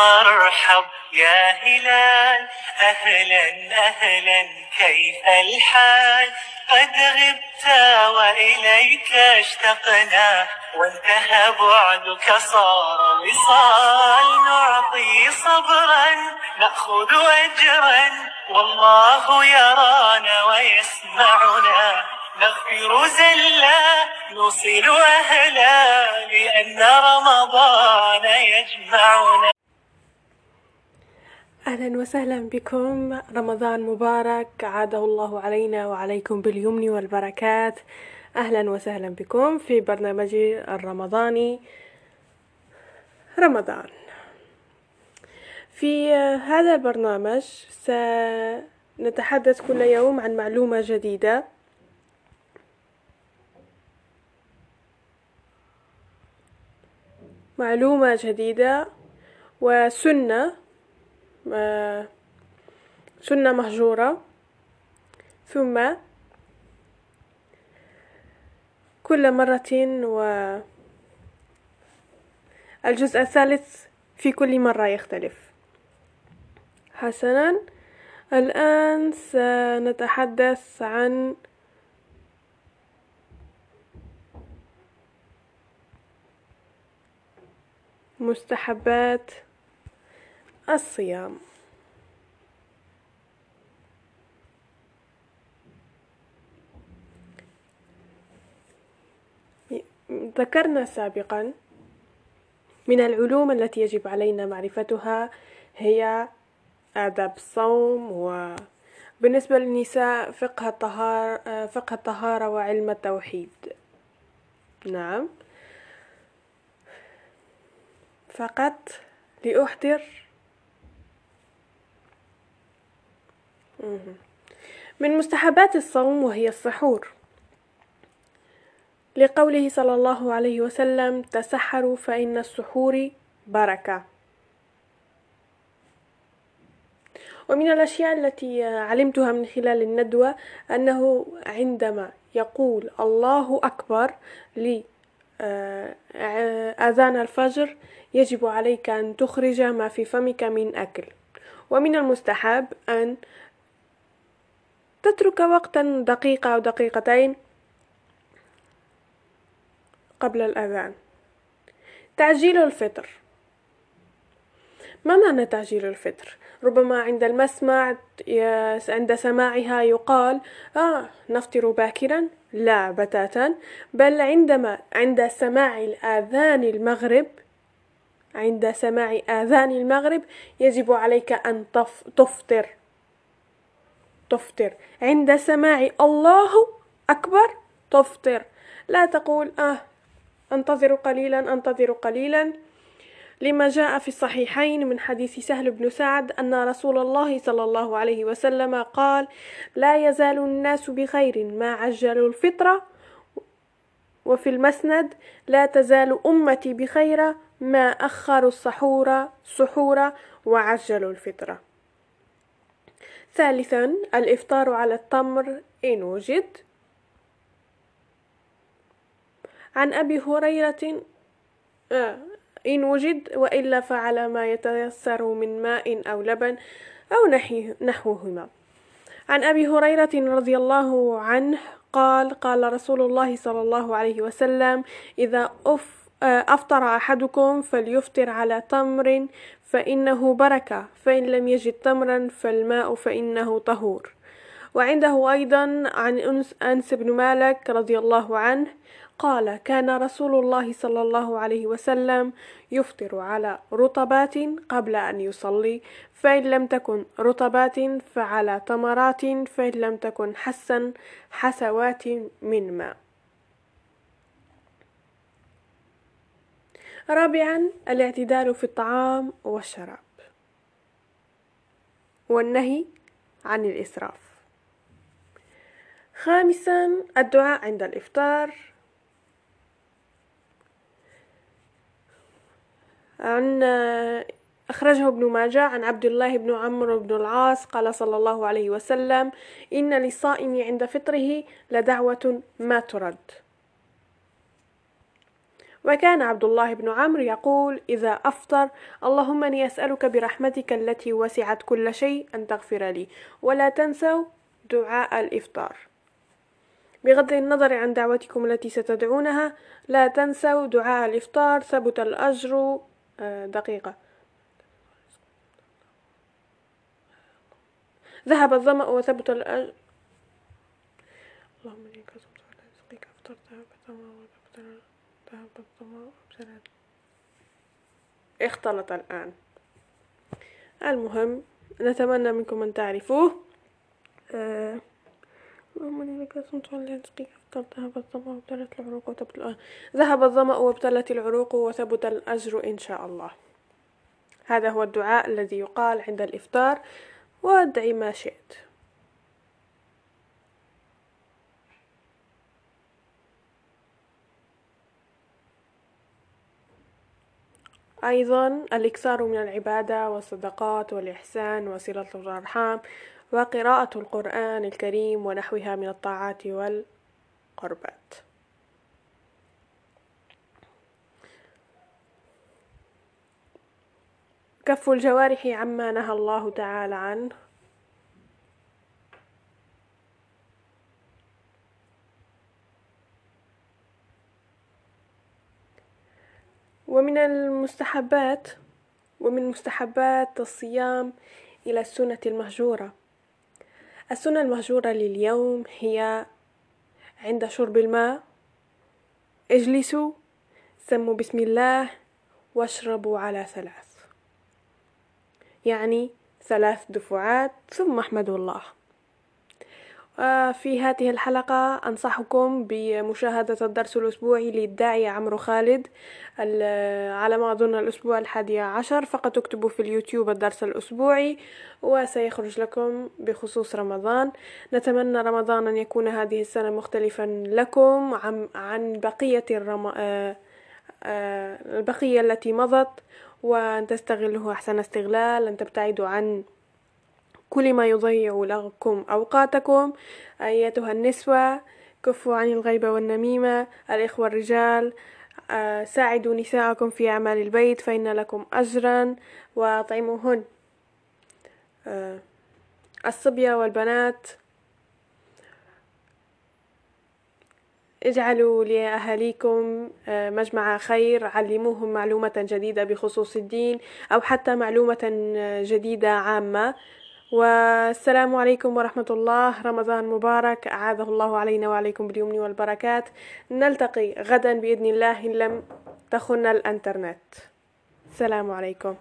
مرحب يا هلال. أهلا أهلا كيف الحال؟ قد غبت وإليك اشتقنا وانتهى بعدك صار وصال. نعطي صبرا نأخذ أجرا. والله يرانا ويسمعنا. نغفر زلا نوصل أهلا لأن رمضان يجمعنا. أهلا وسهلا بكم. رمضان مبارك عاده الله علينا وعليكم باليمن والبركات. أهلا وسهلا بكم في برنامجي الرمضاني رمضان. في هذا البرنامج سنتحدث كل يوم عن معلومة جديدة. معلومة جديدة وسنة سنة مهجورة. ثم كل مرة و الجزء الثالث في كل مرة يختلف. حسنا الآن سنتحدث عن مستحبات الصيام. ذكرنا سابقا من العلوم التي يجب علينا معرفتها هي آداب الصوم وبالنسبة للنساء فقه الطهارة, فقه الطهارة وعلم التوحيد. نعم. فقط لأحضر من مستحبات الصوم وهي السحور. لقوله صلى الله عليه وسلم تسحروا فإن السحور بركة. ومن الأشياء التي علمتها من خلال الندوة أنه عندما يقول الله أكبر لأذان الفجر يجب عليك أن تخرج ما في فمك من أكل. ومن المستحب أن تترك وقتا دقيقة أو دقيقتين قبل الأذان. تعجيل الفطر. ما معنى تعجيل الفطر؟ ربما عند المسمع عند سماعها يقال آه نفطر باكرا. لا بتاتا. بل عندما عند سماع الآذان المغرب عند سماع آذان المغرب يجب عليك أن تفطر. تفطر. عند سماع الله أكبر تفطر. لا تقول آه أنتظر قليلا أنتظر قليلا. لما جاء في الصحيحين من حديث سهل بن سعد أن رسول الله صلى الله عليه وسلم قال لا يزال الناس بخير ما عجلوا الفطرة وفي المسند لا تزال أمتي بخير ما أخروا السحور سحور وعجلوا الفطرة ثالثا الإفطار على التمر إن وجد عن أبي هريرة آه إن وجد وإلا فعلى ما يتيسر من ماء أو لبن أو نحوهما. عن أبي هريرة رضي الله عنه قال قال رسول الله صلى الله عليه وسلم إذا أف أفطر أحدكم فليفطر على تمر فإنه بركة فإن لم يجد تمرا فالماء فإنه طهور. وعنده أيضا عن أنس بن مالك رضي الله عنه قال كان رسول الله صلى الله عليه وسلم يفطر على رطبات قبل أن يصلي فإن لم تكن رطبات فعلى تمرات فإن لم تكن حسا حسوات من ماء. رابعا الاعتدال في الطعام والشراب. والنهي عن الإسراف. خامسا الدعاء عند الإفطار. عن أخرجه ابن ماجه عن عبد الله بن عمرو بن العاص قال صلى الله عليه وسلم إن للصائم عند فطره لدعوة ما ترد. وكان عبد الله بن عمرو يقول إذا أفطر اللهم إني أسألك برحمتك التي وسعت كل شيء أن تغفر لي ولا تنسوا دعاء الإفطار. بغض النظر عن دعوتكم التي ستدعونها لا تنسوا دعاء الإفطار ثبت الأجر آه، دقيقة. ذهب الظمأ وثبت الأجر. اللهم إني كسبت على رزقك أفطرت ذهب اختلط الآن. المهم نتمنى منكم أن تعرفوه. آه اللهم إني لك صمت أفطرت ذهب الظمأ وابتلت العروق وثبت الآن ذهب الظمأ وابتلت العروق وثبت الأجر إن شاء الله. هذا هو الدعاء الذي يقال عند الإفطار وادعي ما شئت. أيضا الإكثار من العبادة والصدقات والإحسان وصلة الأرحام وقراءة القرآن الكريم ونحوها من الطاعات والقربات. كف الجوارح عما نهى الله تعالى عنه. ومن المستحبات ومن مستحبات الصيام إلى السنة المهجورة. السنة المهجورة لليوم هي عند شرب الماء اجلسوا سموا بسم الله واشربوا على ثلاث. يعني ثلاث دفعات ثم احمدوا الله. في هذه الحلقة أنصحكم بمشاهدة الدرس الأسبوعي للداعية عمرو خالد على ما أظن الأسبوع الحادي عشر فقط اكتبوا في اليوتيوب الدرس الأسبوعي وسيخرج لكم بخصوص رمضان. نتمنى رمضان أن يكون هذه السنة مختلفا لكم عن بقية الرم... آه، آه، البقية التي مضت وأن تستغله أحسن استغلال أن تبتعدوا عن كل ما يضيع لكم أوقاتكم. أيتها النسوة كفوا عن الغيبة والنميمة. الإخوة الرجال آه، ساعدوا نساءكم في أعمال البيت فإن لكم أجرا وأطعموهن. آه، الصبية والبنات اجعلوا لأهاليكم آه، مجمع خير. علموهم معلومة جديدة بخصوص الدين أو حتى معلومة جديدة عامة. والسلام عليكم ورحمة الله. رمضان مبارك. أعاده الله علينا وعليكم باليمن والبركات. نلتقي غدا بإذن الله إن لم تخن الأنترنت. السلام عليكم.